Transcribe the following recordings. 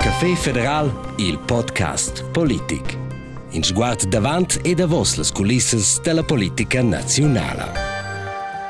Café Federal, il podcast Politik. In sguard davant e davos las culisses della politica nazionale.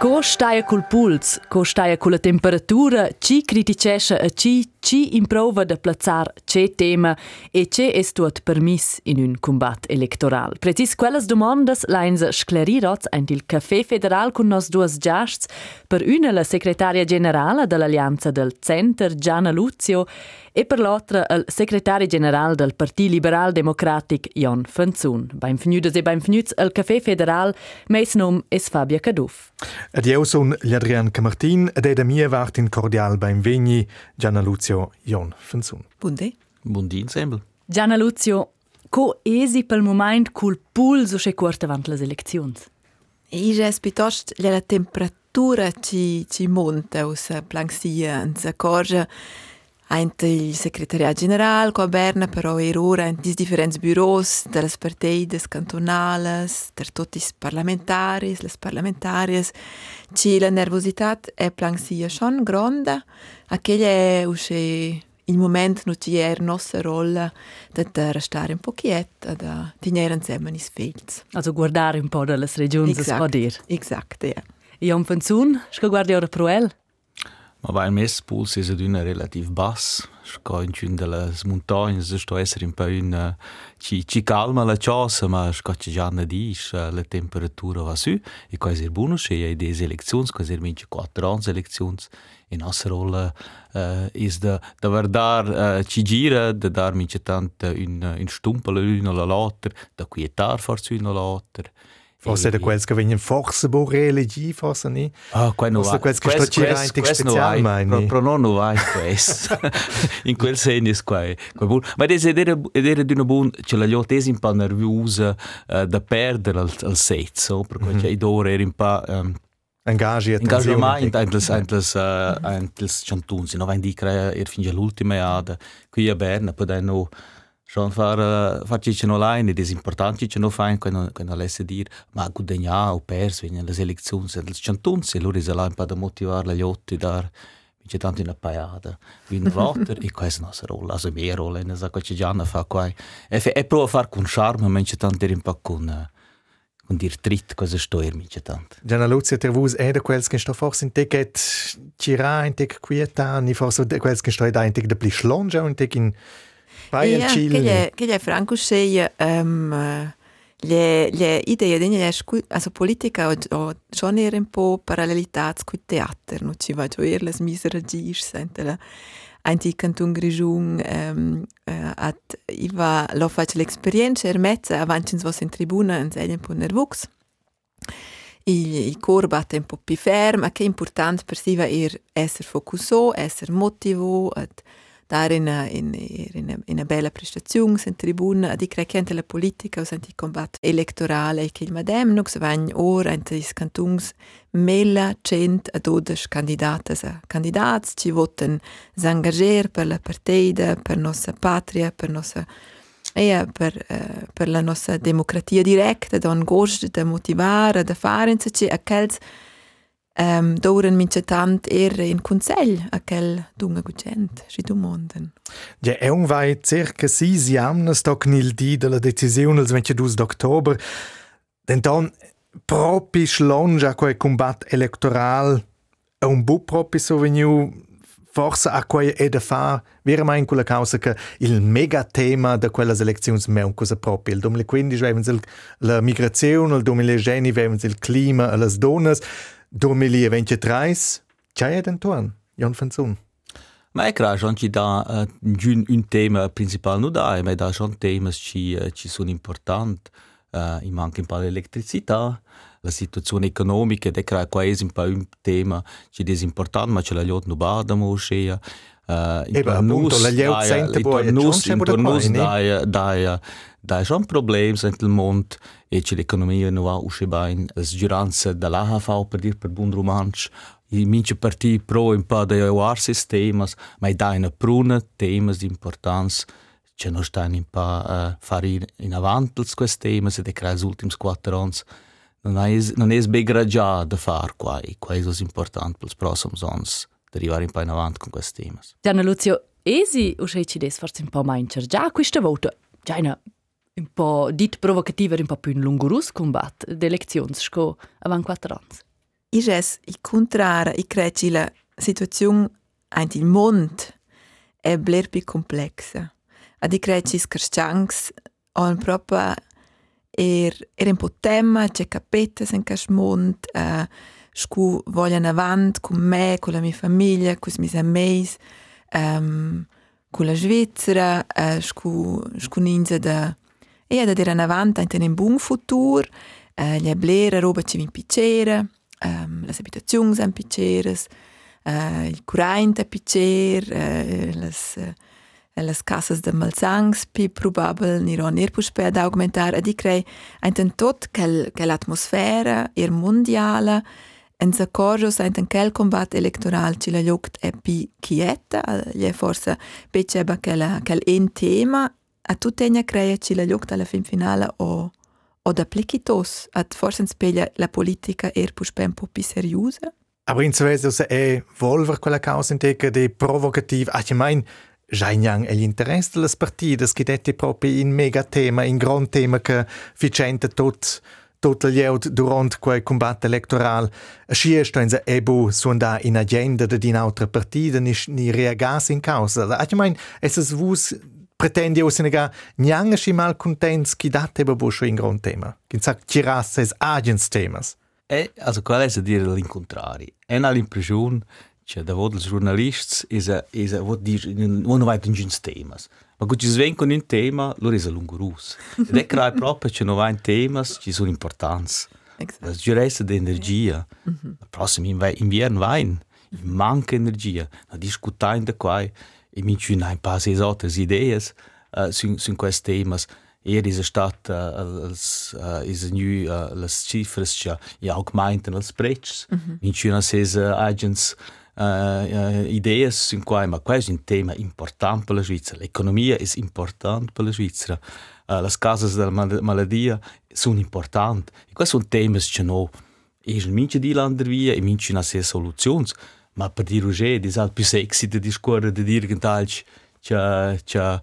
Co staia col puls, co staia con la temperatura, ci criticesce e ci ci improva de plazzar ce tema e ce es tuot permis in un combat electoral. Precis quelles domandas lains sclerirots ein il Café Federal con nos duas giasts per una la segretaria generala dell'Allianza del Center Gianna Luzio e per l'altra il segretario generale del Parti Liberal Democratic Jon Fanzun. Beim Fnudes e beim Fnuds il Café Federal meis nom es Fabia Caduff. Ed io son l'Adrian Camartin ed ed a mia vart in cordial beim Vegni Gianna Luzio Jon Fanzun. Bunde. Bundin sembel. Gianna Luzio, co esi pel moment cul pulso che curta avant las eleczions? I jes piuttosto la temperatura ci, ci monta usa planxia, anza corja Eint il secretariat general qua Berna, però er ora in dis differents bureaus de las parteides cantonales, der totis parlamentaris, les parlamentarias, ci la nervositat è schon gronda, aquella è usce il moment no ci er nostra rolla da restare un pochiet da tenere insieme is fels. Also guardare un po' dalle regioni, può dire. Exact, ja. Jon Fanzun, sco guardi ora proel? Ma vai il mes puls è aduna relativ bass. Sco in ciun delle se sto essere un po' in ci ci calma la cosa, ma sco ci già ne dis la temperatura va su e qua è buono se hai des elections, qua è mince 4 anni elections e nostra rolla uh, is da da verdar uh, ci gira, da dar mince tant un un stumpel una la l'altra, da quietar forse una l'altra. Forse era quel che vengono forse buone leggi, forse no. Ah, qua non va. Forse quel che sto girando in speciale, ma no. Però non va questo. In quel senso qua è buono. Ma adesso è dire di una buona, c'è la giotta è un nervosa uh, eh, da perdere al, al sezzo, perché mm -hmm. c'è i dore era un po'... Ehm, um, Engaggi attenzione. Engaggi mai eh, in tanti cantoni, non va in dire che era fin l'ultima ad qui a Berna, poi dai no... schon far uh, far ci no line, ed è importante ci no fain quando quando lesse dir, ma gudegna o pers wenn le elections entles chantuns, e loro is là un po' da motivar la giotti dar c'è tanto una paiada, un rotter e questa è la nostra rolla, la mia rolla, ne sa che ci già fa qua. E, fe- e prova a far con charme, ma c'è tanto un po' con uh, con dir trit cosa sto er c'è tanto. Gianna Luzia, ter vus è da quels che sto forse in ticket gira in tic quieta, ni forse da quels che sto da in tic da pli schlongia un tic in Bayer Ja, Chile. che è che è franco sei ehm le le idee di ne scu also politica o, o schon era un po' parallelità con teatro no ci va gioir les misere gis sente la anti canton grigiun ehm uh, at iva lo fac l'esperienza er mezza avancins vos in tribuna en sei un po' nervux il, il cor batte un po' più ferm, ma che è importante per si va er essere focusso, essere motivo, ad dare in, in, una bella prestazione in tribuna, di anche la politica, o senti combat elettorale, che il madem non si vanno ora in i cantons mela cent a dodici candidate a candidati, ci votano s'engager per la partita, per nostra patria, per nostra e per, eh, per la nostra democrazia diretta, da un gosto da motivare, da fare, a quels um, doren mince tant er in consell a quel dunga gucent, si du monden. Ja, è un vai circa sis jamna stoc nil di della decisione il 22 d'october. Den don propi schlongia quel combat electoral a un bu propi soveniu forse a quei è da far vera mai in quella causa che il mega tema da quella elezioni è un cosa proprio. Il 2015 avevamo la migrazione, il 2020 avevamo il clima e le donne, 2023 c'è den torn, Jon Fanzun. Ma è chiaro, ci dà uh, un, tema principale, non ma dà schon temi uh, ci sono importanti. Uh, manca un po' l'elettricità, la situazione economica, ed è chiaro, qua è un po' un tema ci è importante, ma ce l'ha non bada moscia. Uh, E appunto, la gliot sente poi, non c'è qua, ne? dai, dai, da schon problems ent il mondo e che l'economia non va usce bain as giuranza da la HV per dir per bun romansch i mince parti pro in pa di war temi ma da in pruna temas di importanza c'è non stanno in pa eh, uh, fare in, in avanti questi temi se decrai gli ultimi quattro anni non è non è sbegraggiato da fare qua e questo è importante per i prossimi anni di arrivare un po' in avanti con questi temi Gianna Luzio esi uscei ci des forse un po' mai in cerca questa volta già in un po' dit provocativa, un po' più un lungurus combat d'elezioni sco avanti quattro anni. Ich es il contrario, ich creci la situazione anche il mondo è bler più complessa. Ad ich creci scarstanks on proprio er er un po' tema, c'è capetta sen cas mond, uh, scu vogliano avanti con me, con la mia famiglia, con i miei amici, um, con la Svizzera, uh, scu, scu ninza da e da dire avanti in un buon futuro, uh, gli ablera roba ci vin piacere, um, le abitazioni sono piacere, uh, il curante è piacere, uh, les, uh, les casas de malsangs pi probabel niron ir pus per augmentar ed i crei ein tot quel quell'atmosfera ir mondiala en sa corjos ein quel combat electoral ci la jogt è pi quieta, è forse beceba quel quel en tema a tuttegna crea ci la jogt alla fin finale o o da pliquitos at forse speglia la politica er pus per un po' più seriosa Aber insofern è volver quella causa integra di provocativ, ah, ich mein, Giaignang è l'interesse delle partite, che è proprio in mega tema, in gran tema che vicenda tot tot il jeud durant quel combatto elettorale. Sci è sto ebo suonda in agenda di un'altra partita, ni, ni reagas in causa. Ich mein, es es vus pretendi o senega niang sci mal contents chi dat ebo bo in gran tema. Kin sagt tiras es agens temas. E, also qual è a dire l'incontrari? È una l'impressione che da vod els giornalists is a is a vod dir non vai in gins temas. Ma quando ci sven con un tema, loro è lungurus. Ed è crai proprio che non vai in temas ci sono importanti. La giuressa di energia. Il prossimo inverno vai manca energia. Na discutare da qua emissionai passes outras ideias uh, su, su questi temi. Ieri è stata uh, uh, uh, já cifre che aumentano i prezzi. Emissionai queste agenti uh, idee su cui, ma questo un tema importante per la Svizzera. L'economia é importante per la Svizzera. Uh, eh, causas da della mal importantes. E questi sono temas che noi, in mince muitos Landervia, in mince di soluções ma a partir do G, diz algo, pensei que se te discorre de dir que tal, já, já, já,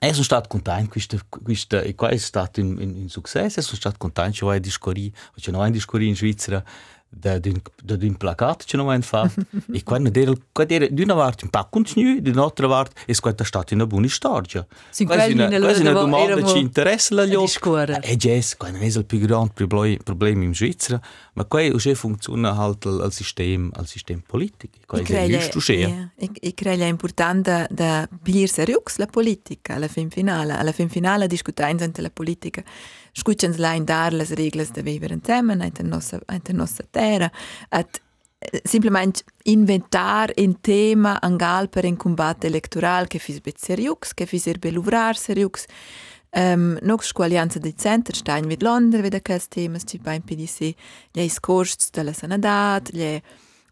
É um estado contente com isto, com isto e qual é o estado em, em, em sucesso? É um estado contente, ou é discorrer, ou não é discorrer em Suíça, d'un placat che non è fatto e quando dire di una parte un po' continuo di un'altra parte e questa è stata una buona storia sì, questa è una, questa è una domanda che ci interessa la scuola e yes, questo è il più grande problemi in Svizzera ma qui oggi funziona halt il, il sistema il sistema politico questo è giusto yeah. e, e credo è importante da pigliare serio la politica alla fin finale. Alla fin finale discutiamo la politica. Scuccians la in dar las reglas de viver insieme in nostra, in der nostra terra. At simplement inventar un tema angal per un combat electoral che fis bet seriux, che fis er beluvrar seriux. Um, Nox squalianza di center stein vid Londra veda quels temas ci impedi se gli scorsts della sanadat, gli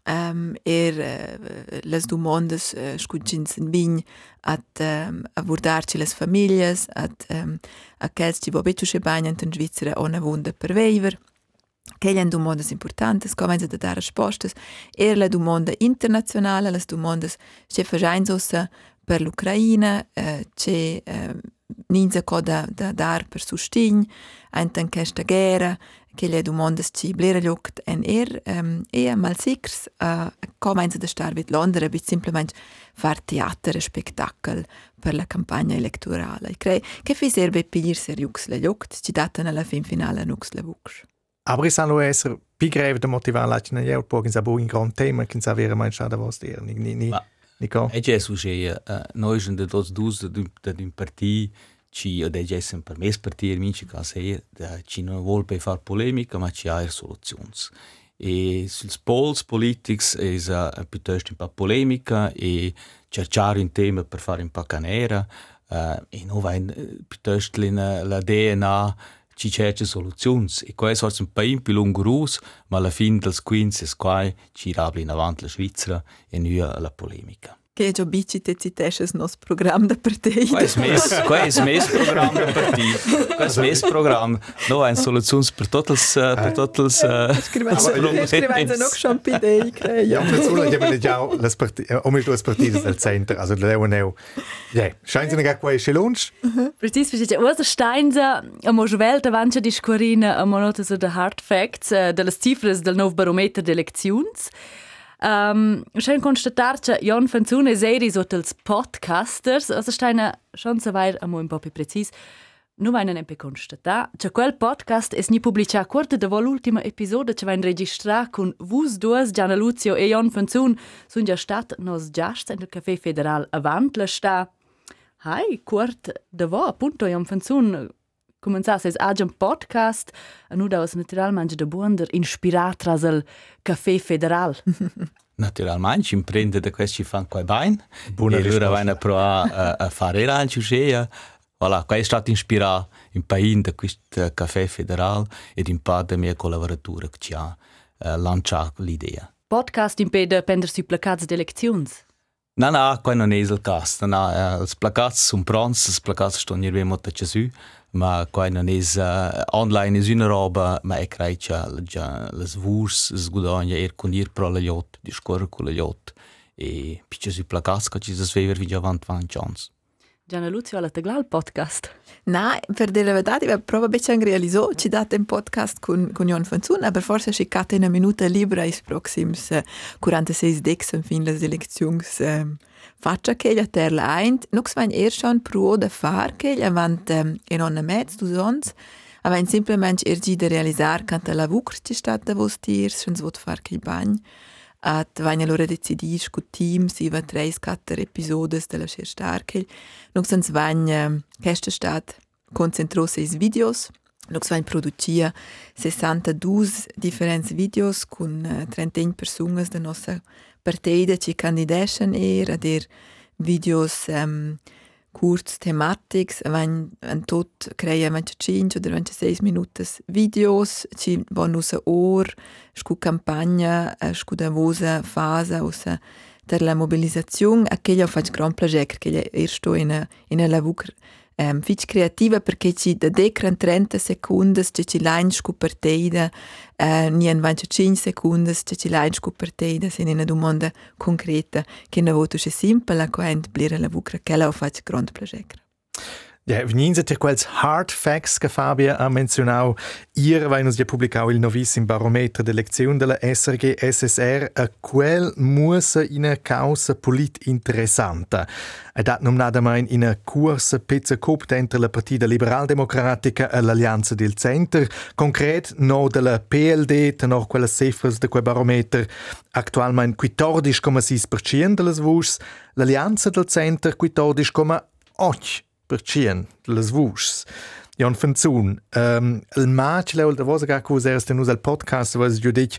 um, er uh, les domandes uh, scuggins in vign at um, abordarci les famiglias, at um, a quels ci vobetu che bagnan in Svizzera ona vunda per veiver. Che gli domandas importantes, come da dare rispostas, er la domanda internazionale, las domandas che fajain ossa per l'Ucraina, uh, che uh, ninza co da, da dar per sustign, anten questa guerra, che le domandas ci blera ljukt en er, um, e mal sicrs, uh, come da star vid Londra, bit simplement far teater e spectacle per la campagna elettorale. E crei che fi serve pigliar seriux le ljukt, ci datan alla fin finale nux le vuxch. Aber es sono essere più greve da motivare la cina io poi che un gran tema che sapere mai stata vostra dire ni ni ni Ma- Nico E già succede, uh, noi siamo da tutti due da un partito ci ed è già sempre per me partire amici che se ci non vuole per fare polemica ma ci ha soluzioni e sul polls politics è uh, piuttosto un po' polemica e cercare un tema per fare un po' canera uh, e noi vai eh, piuttosto la, la DNA ci cerca soluzioni e questo è un po' più lungo ma alla fine del 15 è qua ci rabla in avanti la Svizzera e noi la polemica che già bici te citesce il nostro programma da partita. Questo è il mio programma da mio programma. No, hai soluzioni per tutti per tutti i problemi. Scrivendo noch schon bei idee, creio. Ja, per solo che abbiamo già le partite, o meglio le partite del centro, also le Leoneo. Ja, scheint sie nicht qua esce lunch. Precis, precis. Was Steinza, a mo svelta avanti discorrina a monota so de hard facts, de las cifras del nuovo barometer de eleccions. Ähm, schön konstatiert, dass Jon von Zune Serie so als Podcasters, also steine schon so weit am Morgen Papi präzis. Nur einen EP constata, che quel podcast es ni pubblicia quarta de da vol ultima episoda che va in registra con vus duas Gianna Luzio e Jon von Zun sun ja stat nos giast in del Café Federal avant la sta. Hai, quart de vo, appunto Jon von Zun comenzasse es agem podcast a nu daus naturalmente de buonder inspirat tras el Café Federal. Naturalmente, imprende da questi fan quai bain. Buona e loro vanno a provare a, a fare rancio scea. Voilà, qua è stato ispirato in pain da questo Café Federal ed in parte mia collaboratura che ci ha uh, lanciato l'idea. Podcast impede prendersi placats di elezioni? No, no, qua non è il caso. No, no, i placats sono pronti, și placats stanno in molto Gesù. Ma qua non è uh, online è una roba ma è credo che le svurs sgudogna er con ir pro la yacht di scorre con la yacht e piccia si placas che ci si svever vi già avant van chance. Gianna Luzio alla tegla il podcast. No, per dire la verità, io probabilmente anche realizzato, ci date un podcast con, con Jon Fanzun, ma forse ci cate una minuta libera i prossimi 46 dex fin le elezioni um, faccia che la terra eint, nux vain er schon pro da far che la vant um, in onna mezz du sons, avain simplement er gi de realisar canta la vucr ci stat da vos tirs, schon svot far che bagn, at vain allora decidis cu team si va treis catter episodes de la scher starkel, nux ans vain um, keste stat concentros is videos, Nux vain producia 62 differents videos uh, 31 persunas da nossa partida ci candideschen er ad er videos um, kurz thematics vain an tot crea vain 5 oder vain 6 minutos videos ci von usa or scu campagna scu da vosa fase usa der la mobilisazione a che io faccio gran piacere che er sto in in la ehm, fich creativa perché ci da decran 30 secundas che ci lain scuperteida eh, nien 25 secundas che ci lain scuperteida se ne domanda concreta che ne voto che simple la quent blire la vucra che la fac grand progetto Ja, venin se quels hard facts che Fabia ha menzionau, ir vai nus ja publicau il novissimo barometro d'elezione della SRG SSR, a quel musa ina causa polit interessanta. Ed dat nom nada mai in una corsa pezza cop dentro la partita liberal-democratica e l'allianza del center, concret no della PLD, tenor quella cifras de quel barometro, actualmente 14,6% delle voci, l'allianza del center 14,8% percien les vuschs. Jon Fenzun, um, il match leul da vosa che useres tenus al podcast was giu dic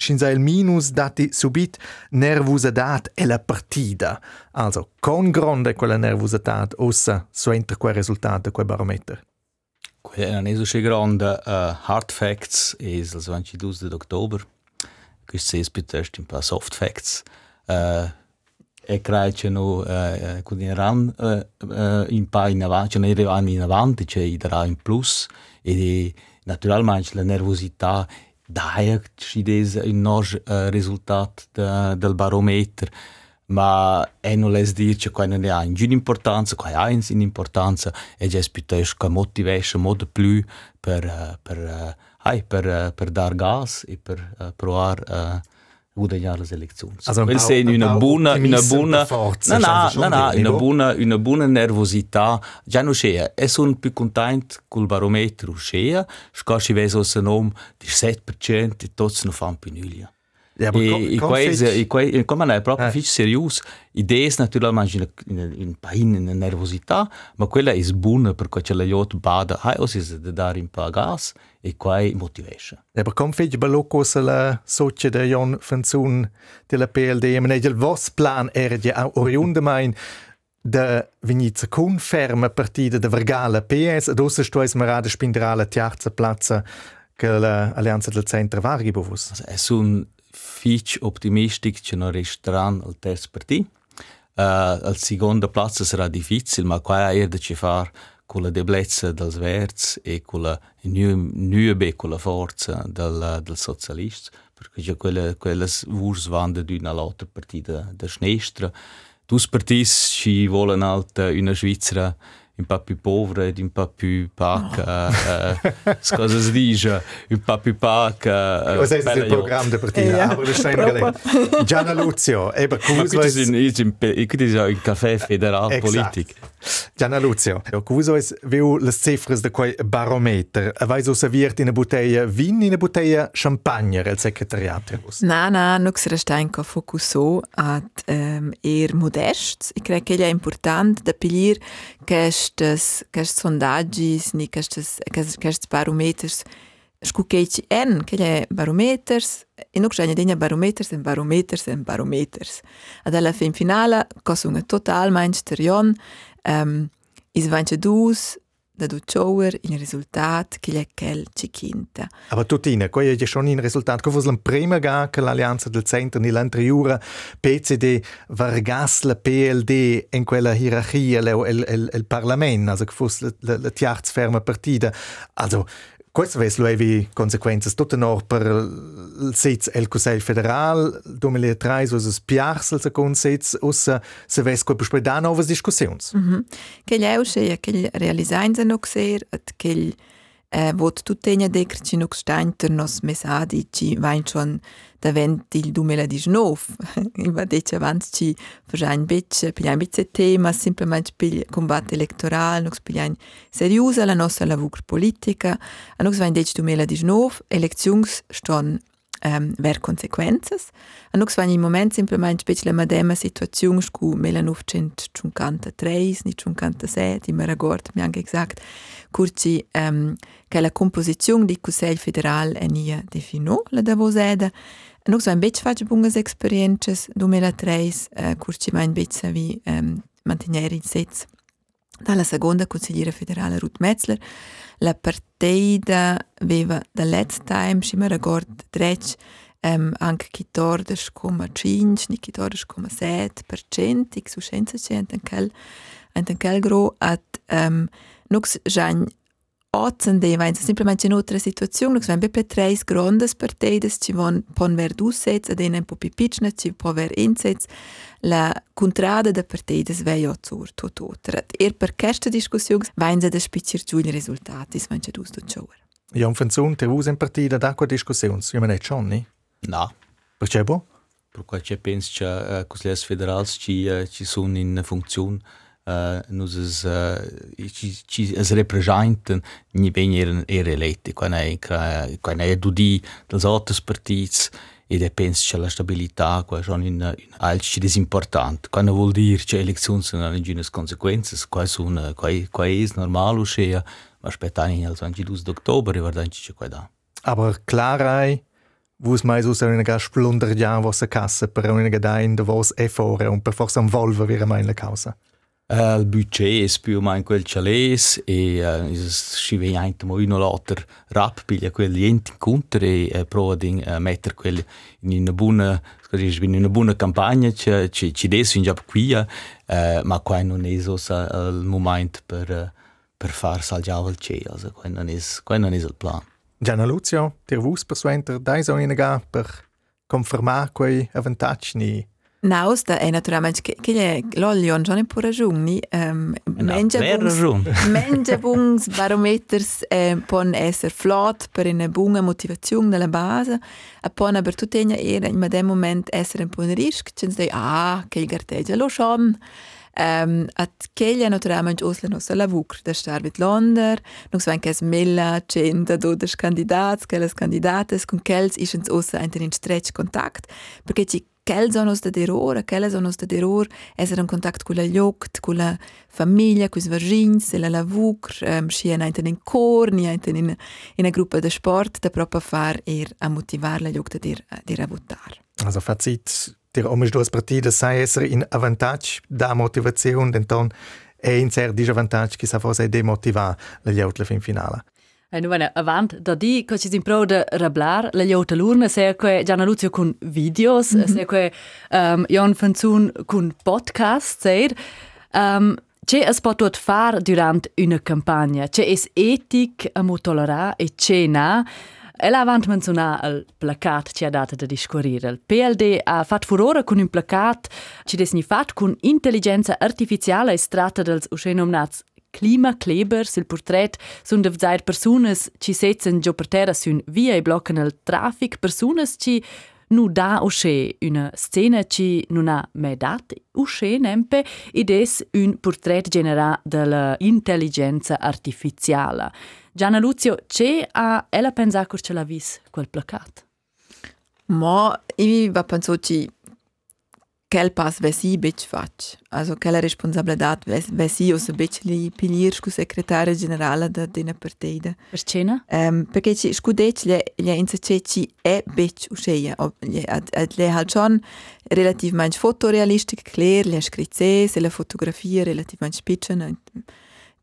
Scinza il minus dati subit nervositat e la partida. Also, con grande quella nervositat ossa suentra quel risultato quel barometer. Quella non è so grande. Uh, hard facts is il 22 d'october. Questo è piuttosto un po' soft facts. Uh, e krajčenú e, kudine ran in pa impa inavanti, cioè nere vanno in avanti, cioè i darà in plus e naturalmente la nervosità daia ci des un nos eh, de, del barometer ma e non les dir che quando ne ha in giù importanza qua ha in sin importanza e già spitesco che motivesce mod più per per hai per per dar gas e per uh, provare uh, guadagnare le elezioni. Also Quel segno una buona, una buona, forza, no, no, no, una buona, una buona nervosità. Già non c'è, e sono più contento col barometro c'è, scasci veso se non di 7% e tutti non fanno più nulla. Ja, aber e, e quasi, e quasi, come è proprio eh. serious, idee naturalmente in, in, in pain, in nervosità, ma quella è buona perché c'è la yacht bada, hai o si da dare un po' gas e qua motivation. Ja, aber come fece balocco se la socia de Jon Fanzun della PLD, ma il vostro plan era ja oriunde mein da venizia conferma partita de Vergala PS, ed ossa sto es marada spinderala tiarza plazza che l'Alleanza del Centro var gibovus. Also, è un fitch optimistic che non resteranno al terzo partito. Uh, al secondo piazza sarà difficile, ma qua è da ci fare con la debolezza dels verts e con la nuove con la forza del, del socialista, perché c'è quelle, quelle vurs vanno di una altra partita da sinistra. Due partiti ci vogliono alta una Svizzera un po' più povera ed un pacca. No. Uh, cosa si dice? Un po' più pacca. Uh, Questo è il programma di partita. Ja. Aber das ist Gianna Luzio, eben Cuso ist... Ich bin in Café Federal Politik. Gianna Luzio, Cuso ist wie le cifre de quei barometer. Vai so serviert in una bottiglia vin, in una bottiglia champagne, il secretariato? No, no, non si resta in focusso ad um, eher modest. Ich creo che è importante da pigliare aquestes, aquests sondagis ni aquestes, aquests barometers scuccheici en, che è barometers, e non c'è niente barometers en barometers en barometers. Ad alla fin finale, cosa un totalmente sterion, um, is vanche dus da du tschauer in Resultat che è quel ci quinta. Aber tutina, qua è schon in Resultat, che fosse la prima ga che l'Alleanza del Centro nell'altra jura PCD vargas la PLD in quella hierarchia il, il, il, il Parlament, also che fosse la, la, la tiartsferma partita. Also Questo avesse avevi conseguenze tutte no per il sitz el Consiglio federal 2003 so es piars al second sitz ussa se ves co per da novas discussions. Mhm. Mm che leu che che realisains no ser at che eh, vot tuttegna decreci no steinter nos mesadi ci vain schon da vent il 2019 il va dece avanti ci fajain bec pigliain bec tema simplement pigl combat elettoral nos pigliain seriosa la nostra lavur politica a nos vain dece 2019 elections ston ähm, ver consequences. A nux vain in moment simplement spec la medema situaziun scu 1953 ni 57, mi record mi anche exact, curci ähm, che la composizione di Consiglio federal è nia defino la da voseda. Nux vain bec fac bungas experiences 2003, äh, curci vain bec savi ähm, mantenere in sez dalla seconda consigliera federale Ruth Metzler la partida aveva da let's time, si mi ricordo, drec um, anche 14,5, ni 14,7% su scienza c'è in quel, in quel gro at um, nux gian Simplement in un'altra situazione, wenn wir drei grandes partides ci von pon ver dussets, ad un po più piccina ci può ver insets, la contrada de partides vei o zur tot otra. Er per questa discussione, wenn se da spicir giù i risultati, wenn se dus tot schauer. Ja, un funzion te us in partida d'acqua discussions, io me ne schon, ni? No. Perché bo? Perché penso che uh, consiglieri federali ci, uh, ci sono in funzione nus es, uh, ci, ci es representan ni ben er, er eletti, quan è, quan è dudi dels altri partiti ed è penso che la stabilità qua schon in, in alci è importante. Quando vuol dire che elezioni sono alcune conseguenze, qua sono, qua, qua è normale uscire, ma aspettare al 22 ottobre guardare che qua da. Aber klarai wo es mais aus einer Gasplunder ja was a Kasse per una gadain de vos e fore un per forza un volvo vira mai la causa. Uh, budget o meno quel chalés e uh, si vede anche un altro rap piglia quelli enti incontri e uh, prova di uh, mettere quelli in una buona in una buona campagna. Ci ci ci adesso già qui uh, ma qua non è so il momento per uh, per far salgiare il cielo also qua non è qua non è il plan. Gianna Luzio dir vus persuenter dai so in per confermare quei avvantaggi Naus, da è naturalmente che, che l'olio non è pure ragioni. Um, menja bungs, menja bungs barometers eh, pon essere flot per una buona motivazione della base e pon per tutti era in quel momento essere un po' in rischio, ci si ah, che il garteggia lo schon. Um, at kelja naturalmente os la nostra lavur da star vid Londer, nos vain kes mella centa dodes candidats, kelles candidates, con kels ischens ossa in stretch kontakt, perché ci quels sono stati errori, quelle sono stati errori, essere in contatto con la lloct, con la famiglia, con i vagins, la lavur, um, sia in cor, in, in, in una gruppo di sport, da proprio far er motivare la a dir, dir a votare. Also Fazit, dir omisch duas partidas sai essere in avantage da motivazione, denton è in cer disavantage che sa forse demotivar la lloct fin finale. E nu vene avant da di co ci simpro de rablar la jota lurna se que Gianna Luzio con videos mm -hmm. se que um, Jon Fanzun con podcast seid um, C'è es pot far durant una campagna? C'è es etic a mo tolerar e c'è na? El avant menzionà il placat ci ha dato da discorrere. Il PLD ha fatto furore con un placat ci desni fat con intelligenza artificiale e strata dels uscenomnats Klimaklebers, il portret sunt de vzair personas ci setzen gio per terra sun via e bloccan il traffic, personas ci nu da usce una scena ci non ha mai dat usce nempe ed es un portret generà della intelligenza artificiale. Gianna Luzio, c'è a ella pensa che ce l'ha vis quel placat? Ma io va penso ci quel pass vesi bitch fac. Also quella responsabilità vesi o se bitch li pilir scu segretaria generale da dina partida. Per cena? Um, perché ci scu dec le le insace ci è bitch usceia. Le le halt schon relativamente fotorealistic clear, le scritze, se la fotografia relativamente spicciana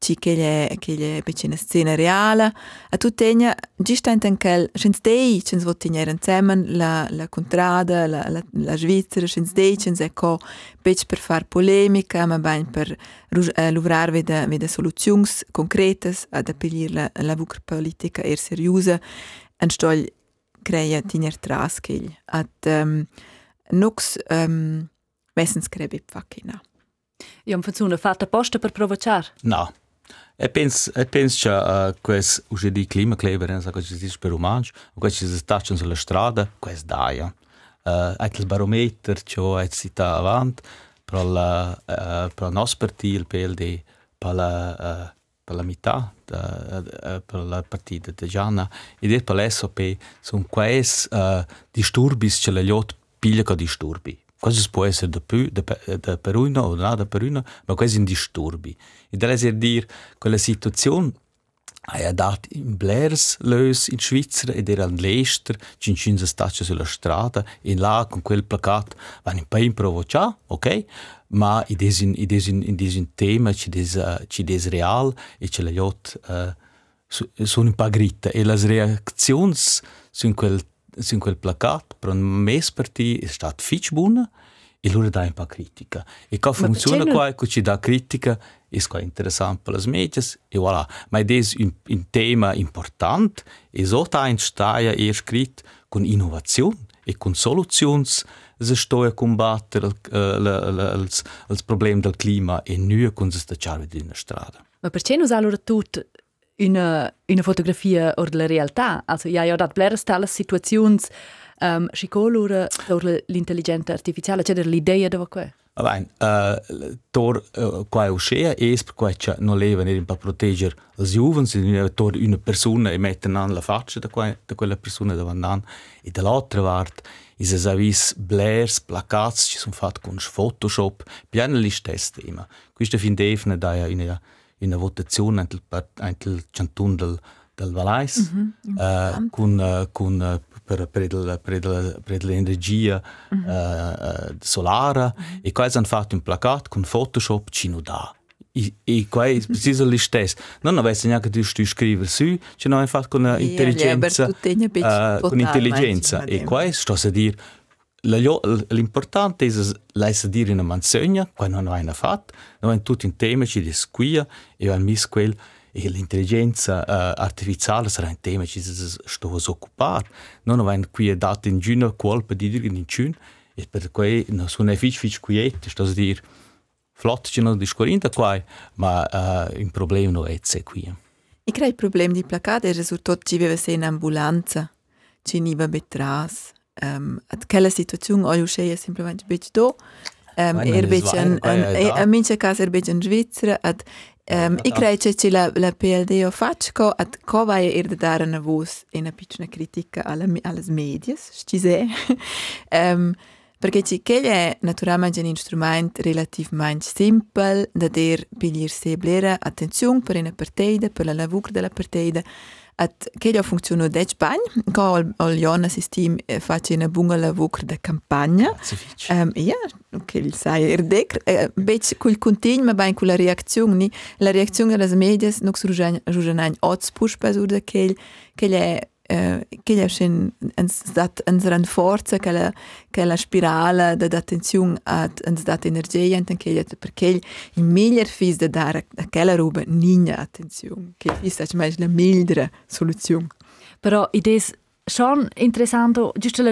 ci che le che le becina scena reale a tutt'egna giusto in quel schins dei schins votinere insieme la la contrada la la la Svizzera schins dei schins ecco bec per far polemica ma ben per uh, luvrar vede vede soluzioni concrete ad appelir la la vucr politica er seriosa en stol crea tiner tras che ad um, nux um, Wessens krebi fakina. Io faccio una fatta posta per provocare? No. E penso, eu penso que uh, quais hoje de clima che è que existe para o mancho, quais se estacham na estrada, quais dá, ja. Uh, aquele barometro che ho citato avanti, per para la uh, para nós partir PLD para la uh, per la metà da, da, per la partita di Gianna ed è per l'SOP sono questi uh, disturbi che la gente piglia come disturbi. Questo può essere da più da, da per uno o da per uno ma questi sono disturbi. E da essere dire, quella situazione ha dato in Blairs lös in Svizzera ed era in Leicester, ci sono stati sulla strada, e là con quel placato vanno un po' in provocare, ok? Ma in questo in, in tema ci è reale e ce le lot uh, sono un po' gritte e le reazioni su quel sin quel placat, per un mes parti è stato fitch buona e loro dà un po' critica. E come funziona qua, che ci dà critica, ist quite interessant para as médias e voilà. Mas des um, um tema importante e so da entsteia er escrito com inovação e com soluções se sto a combater eh, os problemas do clima e nu com se deixar na strada. Ma perché nos allora tut una una fotografia or la realtà? Also ja ja dat bleres tale situazioni um, ehm, scicolura or l'intelligenza artificiale, c'è l'idea da qua? Bem, uh, tor uh, qua uscea es per qua c'è non leva per proteggere i giovani, tor una persona e mettere an la faccia da, qua, da quella persona davanti e dall'altra parte is es avis blairs, placats ci sono fatti con Photoshop, piano li stessi tema. Questo fin defne da una una votazione anche il canton del, del Valais mm -hmm. uh, con, uh, con, uh, per, per, il, per, il, per l'energia mm -hmm. uh, solare mm -hmm. e qua hanno fatto un placato con Photoshop ci dà e, e qua è preciso lo stesso non avessi neanche tu scrivere su ci hanno fatto con yeah, intelligenza uh, con intelligenza. E qua sto a dire L'importante è leisa dire in manzogna, quando non hai fatto, non hai tutto in tema, ci discuia, e hai messo quel, e l'intelligenza uh, artificiale sarà un tema che sto a occupare. Non hai qui dato in giugno colpa di dire in giugno, e per cui non sono effici fici quieti, sto a dire, flotto ci non discorrendo qua, ma uh, il problema non è qui. Io credo il problema di placate è il risultato che ci vive in ambulanza, ci non betras, um, quella situazione ho uscito semplicemente un po' do um, er beetje een, een, ad um, ik che la, la PLD o faccio ad cova er da dare una voce e una piccola critica alle, alle medias ci se um, perché ci che è naturalmente un strumento relativamente semplice da der pigliar se blera attenzione per una partita per la lavoro della partita Aquella funziona dec bagn, ca al, al Iona sistim e, face una bunga lavocr de campagna. Um, ja, che il sai er decr. Uh, e, bec cul contign, ma bain cul la reaczion ni. La reaczion a las medias, nox rugenagn ots push pas ur de quel, quel e eh, è schon ens dat ens ran forza che la spirale de attenzione ad ens dat energia enten che perché il miglior fis de dare a quella roba nina attenzione che fis è mai la migliore soluzione però idees schon interessante giusto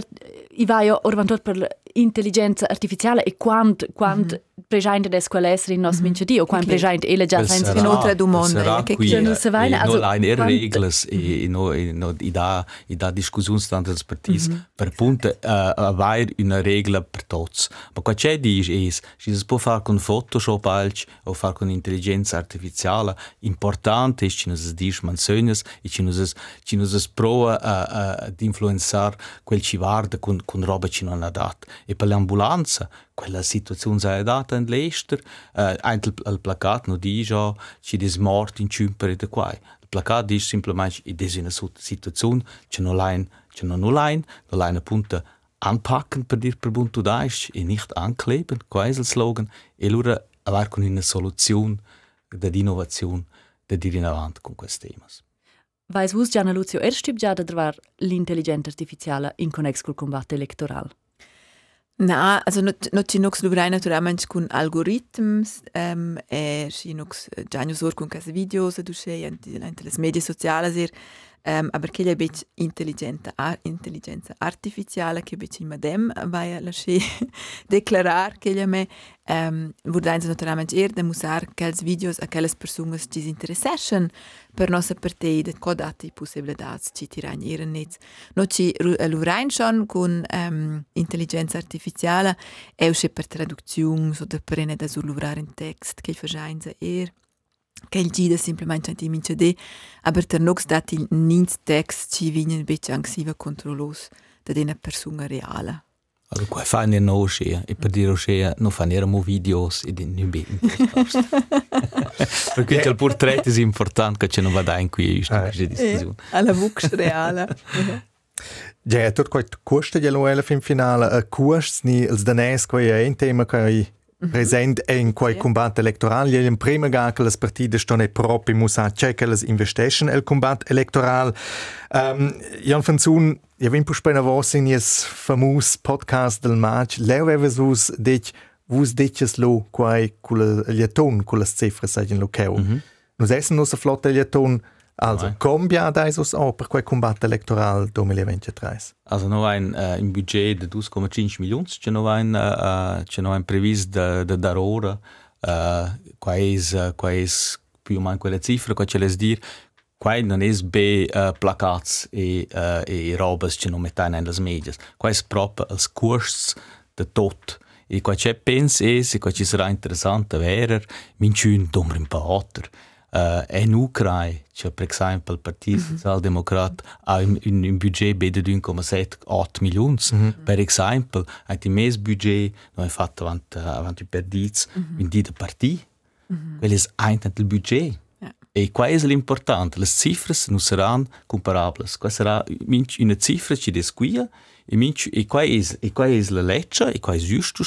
i vai orvantot per intelligenza artificiale e quant quant mm -hmm. presente des qual essere in nos mm -hmm. mince dio quant okay. presente ele già senza un'altra domanda che qui non se vai also no line er regles e no no i da i da discussione standards partis mm -hmm. per punte uh, vai una regola per tots ma qua c'è di es si può fare con photoshop alc o fare con intelligenza artificiale importante ci nos dis manzönes e ci nos ci nos prova uh, uh, di influenzar quel ci varda con con roba ci non ha dat. E per l'ambulanza quella situazione è data in Leicester eh, anche il, il placato non dice ci dis mort in ciumpere da qua il placato dice semplicemente in una situazione c'è non line c'è non line non line appunto anpacken per dir per buntu da e nicht ankleben. Qua è il slogan. E allora avere una soluzione dell'innovazione dire in avanti con questi temi Vais vus Gianna Lucio er stib già da trovar l'intelligenza artificiale in connex col combatto elettoral? Na, also not not ci nox lugrai naturalmente con algoritms ähm, e ci nox già usor con cas videos du sei ante le medie sociali er Um, aber che è bec intelligente, intelligenza artificiale che bec in madem vai a lasciare declarar che gli me. Um, vordain naturalmente er de musar quels videos a quelles personas ci interessation per nostra partei de codati possibilitats ci tirain ihren nets no ci lurain schon con um, intelligenza artificiale e usce per traduzione so de prene da sur lurar in text che verschainza er Quel gida semplicemente anti mince de aber der non dat il nins text ci vinen bitte anxiva contro los da dena persona reale. Allora, qua fanno in oscea, e per dire oscea non fanno videos e di nubi. per cui il portretto è importante che ce ne vada in qui, giusto? Ah. Eh, alla vox reale. Ja, tot quai costa di lo elf in finale, a costa ni els danés quai è un tema quai present in quei combat electoral. Gli in prima ga che le partite stanno proprio musa che le investescono nel combat electoral. Um, Jan Fanzun, io vim pus spena vos in jes famus podcast del match. Leo aveva sus dich, vus dices lo quai cul lieton, cul las cifras sagen lo keu. Mm -hmm. Nus essen nus a flotta lieton, Also, Nein. cambia adesso per quel combatto elettorale 2023? Also, no ein uh, in budget di 2,5 milioni, c'è no ein, uh, c'è no ein previsto da, da dar ora, uh, qua è, uh, qua è più o meno quella cifra, qua c'è le dir, qua non è be uh, placats e, uh, e robes che non mettono nelle medie, qua è proprio il costi di tutto. E qua c'è pensa, e qua ci sarà interessante vedere, minciun domri un po' altro. Uh, en Ukraina, c'è per esempio il Partito mm -hmm. Socialdemocrat, ha un, un, un budget di 1,78 milioni. Mm -hmm. Per esempio, anche il mese budget non è fatto avanti, avanti per diz, mm -hmm. in di partito. Mm -hmm. Quello è anche il budget. Yeah. E qua è l'importante, le cifre non saranno comparabili. Qua sarà una cifra che è qui, e, minci, e qua è, e qua è la legge, e qua è giusto,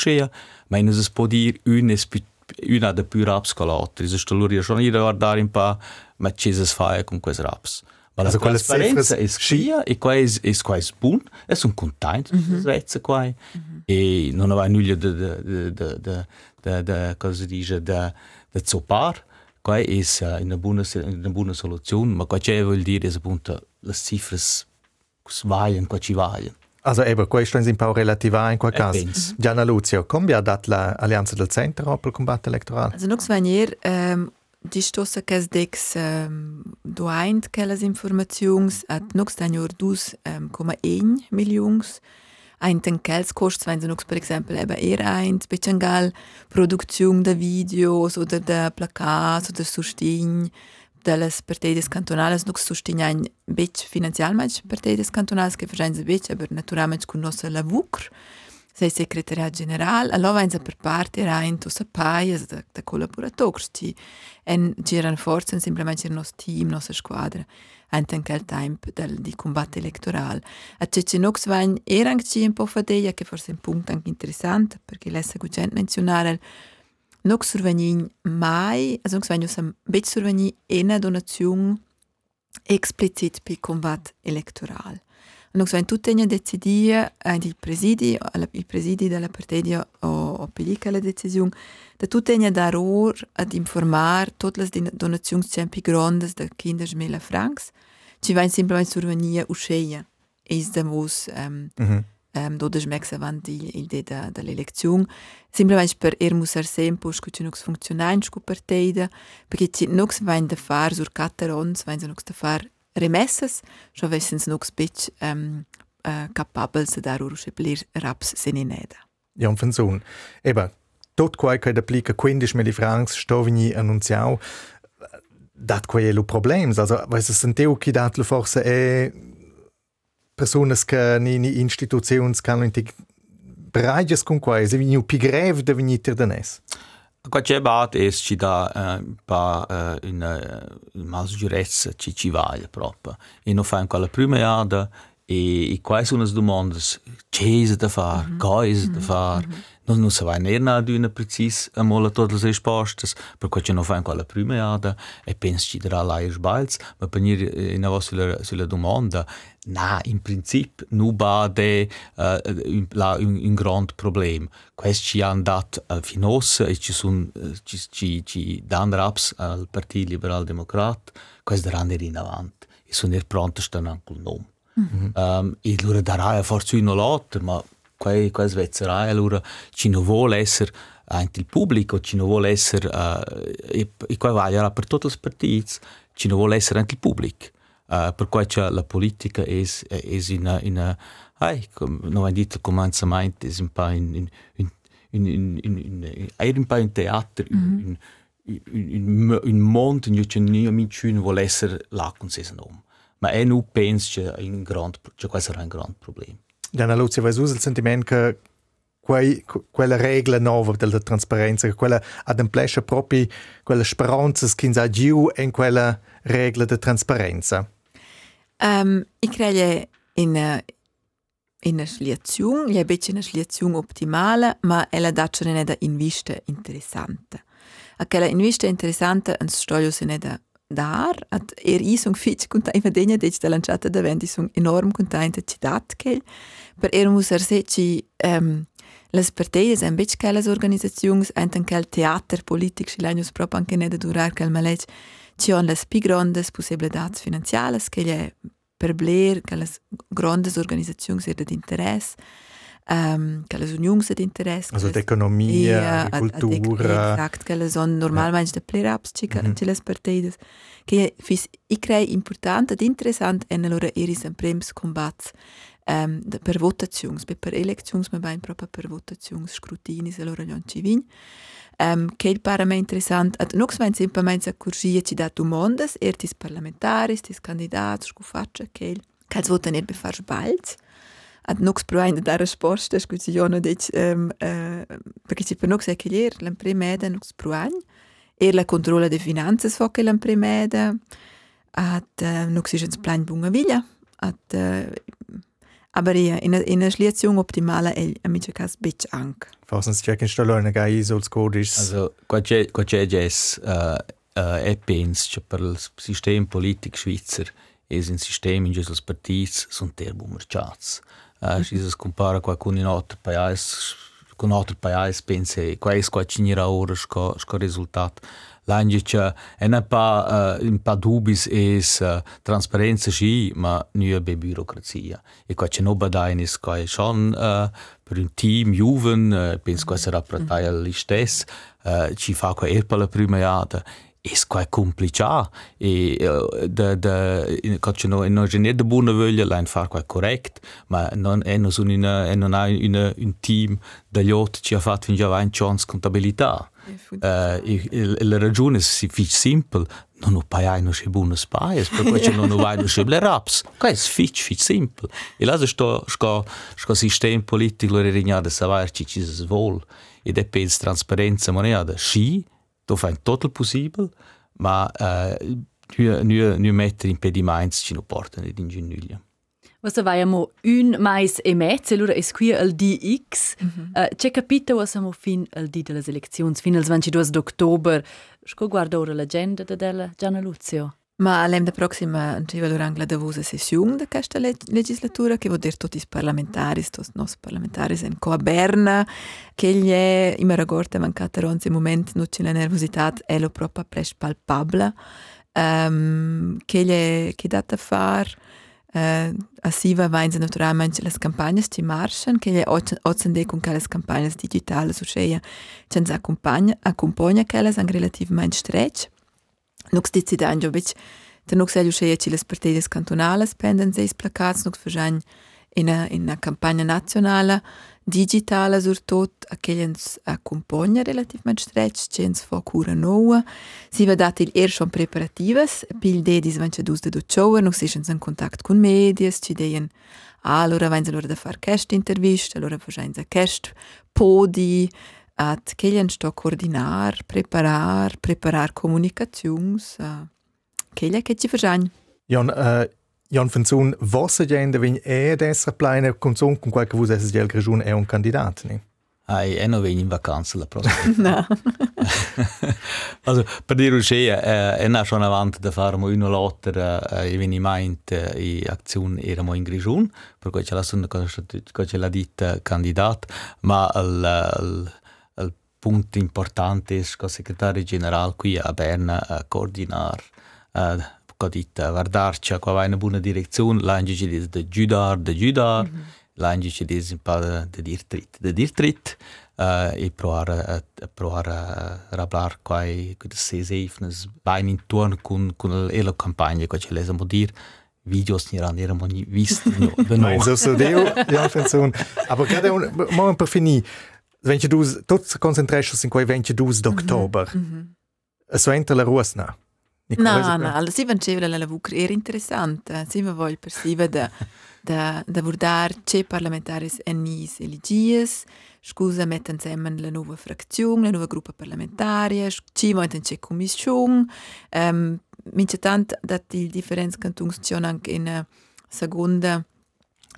ma non si può dire una una de più raps che l'altra. Se sto loro schon ir guardare un po', ma ci si fa con quei raps. Ma la trasparenza è scia e qua è, è qua è buon, è un contento mm -hmm. Svezia qua. Mm -hmm. E non aveva nulla de de de de de de cosa dice de de zoppar. Qua è una buona una buona soluzione, ma qua c'è vuol dire appunto le cifre sbagliano, qua ci vogliono. Also eben, questo è un po' relativo in quel caso. Gianna Luzio, come ha dato l'Alleanza del Centro per il combatto elettorale? Also, non venir, ähm, die stossa che dex ähm, doaint che las informazions at nox dagnor dus ähm, come ein milions ein ten kels kost wenn sie nox per exempel eben er ein becengal Produktion de videos oder de plakats oder sustegn deles Parteides cantonales nuk sustinjajnë beq financialmeq Parteides cantonales, ke vëzhenjë zë beq e bërë naturameq ku nëse la vucr, se sekretariat general, allo vajnë zë per parti rajnë të së pajes dhe të kolaboratorës që en gjirën forcën simplement gjirë nësë team, nësë shkuadrë, antë në kërë tajmë del di combat electoral. A që që nuk së vajnë erën që i në po fëdeja, ke forse në punkt anche interessant, perché lesa ku gjenë mencionarel, nox survegnin mai, also nox vain us am bet survegni ena donazione explicit per combatto elettorale. Noi siamo tutti a decidere, il presidio, il presidio della partita o, o pellica la decisione, da tutti a dare ora ad informare tutte le donazioni più grandi da 15.000 francs, ci vanno semplicemente survenire uscire. E da vos um, mm -hmm. Um, 12 mesi avanti il dia dell'elezione, semplicemente per ermusar sempre che ci non funziona in questa partita, perché ci non vanno da fare sur 4 anni, vanno da fare remessas, schon wissen sie noch ein bisschen ähm, äh, kapabel se dar urusche blir raps senineda. Ja, un fanzun. Eba, tot quai che applica 15.000 francs stovigni annunziau, dat quai è lo problems. Also, es senteu chi dat lo forse è personas che ni, ni instituzions can intig bragias con quai, se vignu pi grev de vigniter danes. Qua c'è bat es ci da uh, pa uh, in uh, mas giurezza ci ci vaglia proprio. E non fa ancora la prima iada e, e quais sono le domande c'è da fare, mm -hmm. cosa da fare. Mm -hmm. Non si se vai nem nada e não precisa amola todas as respostas, porque quando não vem com a primeira, e pensa que irá lá e esbalhos, mas para ir eh, na vossa sulla domanda, não, em princípio, não bade uh, eh, eh, lá um, un grande problema. Questo ci hanno dato uh, finosa e ci, sono, uh, ci, ci, ci danno raps al Partito Liberal Democratico, questo andrà in avanti e sono pronti a stare anche il nome. Mm -hmm. um, e loro darà forse uno l'altro, ma quei quei svezzerai allora ci non vuole essere anche il pubblico, ci non vuole essere uh, e, e qua va per tutti i partiti, ci non vuole essere anche il pubblico. Uh, per cui la politica è, è in, in ai, non hai detto commencement, è un po' in, in, in, in, in, in, in, un po' in teatro, mm -hmm. in, in, in mondo in cui nessuno vuole essere là con se nome. Ma è non penso che, un grande, che questo sarà un grande problema. Gianna Lucia, vai il sentimento che quei, quella regola nuova della trasparenza, quella ad un proprio quella speranza che ha in quella regola di trasparenza? Um, ich credo in in sliazione, è una sliazione ottimale, ma ella dà una invista interessante. A quella invista interessante un stoglio se ne da dar, at er i sung fitch content va degna dec da lanciata da vendi sung enorm content ci dat che per er musar se ci um, las parteias en bec che las organizazions enten quel teater politic si lagnus prop anche ne da durar quel malec ci on las pi grandes possibilidades finanziales che è per bler che las grandes organizazions er d'interesse um, che le unions di interesse also d'economia e, cultura exact che le son normalmente ja. de play-ups ci mm -hmm. le partidas che fis i crei important ed interessant en allora iris en prems combats um, per votazions per elections ma bain proprio per votazions scrutinis allora non ci vin um, che il para me interessant ad nox vain semplicemente a curgia ci da domandas ertis parlamentaris tis candidats scu faccia che che votan er befar sbalz ad nux provain da risposta scu ci jono dec um, uh, perché ci per nux è che ier l'impremeda nux provain er la controlla de finanzas fo che l'impremeda ad uh, nux ist plan bunga villa ad uh, aber ja, in einer Schliessung optimale è a mica cas bitch anche. Forse si cerca installare una gai sul codis. Also, qua c'è qua c'è jazz uh, uh, e penso che per il sistema politico svizzero è un sistema in cui i partiti sono terbo merciati. Uh, Jesus compara com a comunidade para com outro país pense quais quatinira horas co co resultado langica e na pa uh, in pa dubis es uh, transparenza ji ma nya be burocrazia e qua c'è noba dainis qua è schon uh, eh, per un team juven uh, pens qua sarà pratai mm. listes uh, ci fa qua erpa la prima iata is quite complicato. E, eh, da, da, kot če no, no, že ne da bo na voljo, la in far quite correct, ma non è non sono una, eh, non ha una, eh, un team da lot ci ha fatto in giovane chance contabilità. Uh, e, e, la ragione è si fic simple, non ho paiai non c'è buono spaies, per cui non ho vai non c'è le raps. Qua è fic, fic simple. E là sto, sto, sto sistema politico, lo rignade, sa vai, ci ci svol, ed è per trasparenza, ma ne ha da sci, do fa total possible, ma uh, nu nu nu mettere impediments ci no portano in genuglia. Was avevamo un mais e mezzo, allora è qui il DX. Mm -hmm. uh, c'è capito was amo fin il D delle elezioni, fino al 22 d'ottobre. Sco guarda ora l'agenda della Gianna Luzio. Ma alla prossima arriva l'orangla da vosa sessione di questa legislatura che vuol dire tutti i parlamentari, tutti i nostri parlamentari in coa Berna, che gli è in Maragorta mancata in un momento non c'è la nervosità, è lo proprio pres palpabile, um, che gli è che data fare Uh, Asiva vain naturalmente las campagnas ci marchen, che le ozzende con quelle campagnas digitali, so che ci accompagna, accompagna quelle anche relativamente strette. Nux decidan jo bic, da nux elio che ci le partides cantonales penden seis placats, nux fajan in una, in una campagna nazionale digitale surtot a che ens accompagna relativamente stretch, che ens fa cura noua. Si va dat il er schon preparatives, pil de dis vanche dus de docciova, nux sesens in contact con medias, ci deien allora allora da far quest intervista, allora fajan za quest podi, at che ens sto coordinar, preparar, preparar comunicazions, uh, che che ci fajan. Jan, uh, Jan Fenzun, was agenda vegn è dessa plena consum con qualche vusa es gel grejun è un candidato, ne? Ai, è no vegn in vacanza la prossima. no. also, per dire che eh, è na schon avanti da fare mo uno lotter eh, eveniment eh, i azione eramo in grejun, per cui c'è la sonda c'è la dita candidat, ma il, il, punti importanti il segretario generale qui a Berna a coordinare uh, ho detto guardarci qua va in buona direzione l'angelo ci dice di giudare di giudare mm-hmm. l'angelo ci dice un po' di dire dritto di dire dritto uh, e provare a provare a parlare qua con le sese bene intorno con, con la campagna che ci lasciamo dire Videos nicht an ihrem Wissen. Nein, so so deo, ja, Fenson. Aber gerade, mal ein paar Fini. 22, tot se concentreixo sin quei 22 d'october. Mm -hmm. Suenta la ruosna. No, no, alla si vancevla la lavur era interessante. Si ma voglio persiva da, da, da vurdar ce parlamentari en nis eligies, scusa metten semmen la nuova frazione, la nuova gruppa parlamentaria, ci metten ce commission, ähm, um, mince tant dat il differenz cantons c'è in äh, seconda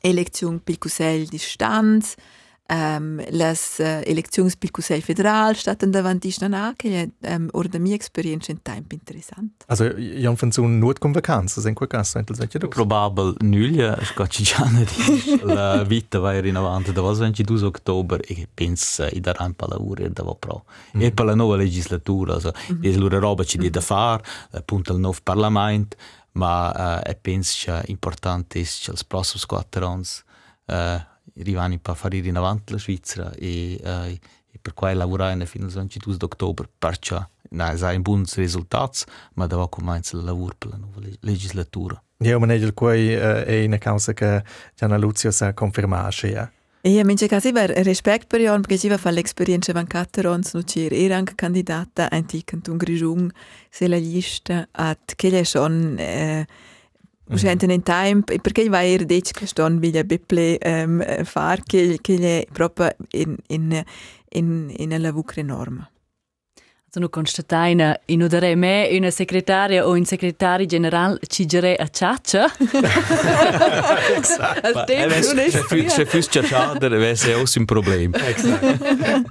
elezione per il um, las uh, eleczioni per il Consiglio federale stanno davanti a noi, che è um, ora da mia esperienza un tempo interessante. Also, io penso un nuot con vacanze, in quel caso, entro il Probabile nulla, scoccigiana di la vita va in avanti, da was 22 ottobre, e penso che darà un po' lavoro e da pro. Mm. E per la nuova legislatura, also, mm. e l'ora roba ci mm. da fare, appunto il nuovo Parlamento, ma uh, penso che è importante che i prossimi quattro anni uh, arrivano per fare in avanti la Svizzera e, uh, e per cui lavorare fino al 22 ottobre perciò no, sai buoni risultati ma da comincia il lavoro per la nuova legislatura Io mi dico che è una causa che Gianna Luzio sa confermare ja. Ja, mince casi var respect per Jon, perché ci va fa l'esperienza van Caterons, no c'era era anche candidata a un canton Grigiung, se la lista at che le son eh, Mm. in time, perché va er dec che ston viglia beple um, far che che è proprio in in in in la vucre norma. Also nu constatina in udare me una segretaria o un segretario generale ci gere a ciaccia. Esatto. Se fus ciaccia deve essere un problema. Esatto.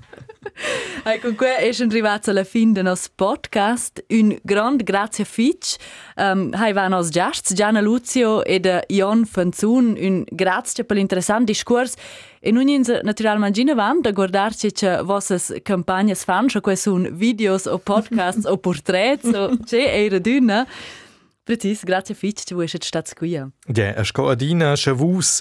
Con questo è arrivato alla fine del nostro podcast. Un grande grazie a Fitch. Um, hai va nos giasts, Gianna Luzio e Ion Fanzun. Un grazie per l'interessante discorso. E noi in naturalmente avanti a guardarci che vostre campagne fanno, cioè sono videos o podcasts o portrait, o c'è era Precis, grazie Fitch, che vuoi stare qui. Ja, a scoadina, chavus.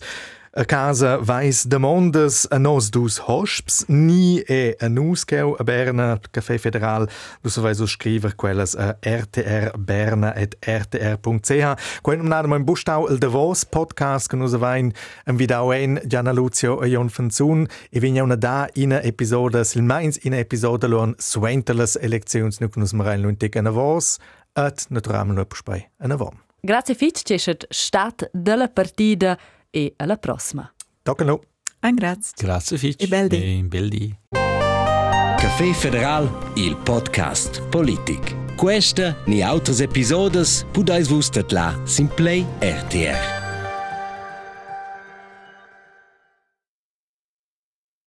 A casa vais de mondes a nos dus hosps, ni e a nus cheu a Berna, Café Federal, du so vais scriver quelles a rtrberna.rtr.ch. Quent um nada mein Bustau el Davos Podcast che nus vain am vidau ein Gianna Lucio e Jon Fanzun e vigna una da in episode sil meins in episode lon suenteles elections nu nus marein luntig an Davos et naturalment nu bespai an Avom. Grazie fitch, c'è stat della partida e alla prossima. Toccano. Un grazie. Grazie Fitch. E bel dì. E bel dì. Café Federal, il podcast politic. Questa ni autres episodes pudais vus la Simplay RTR.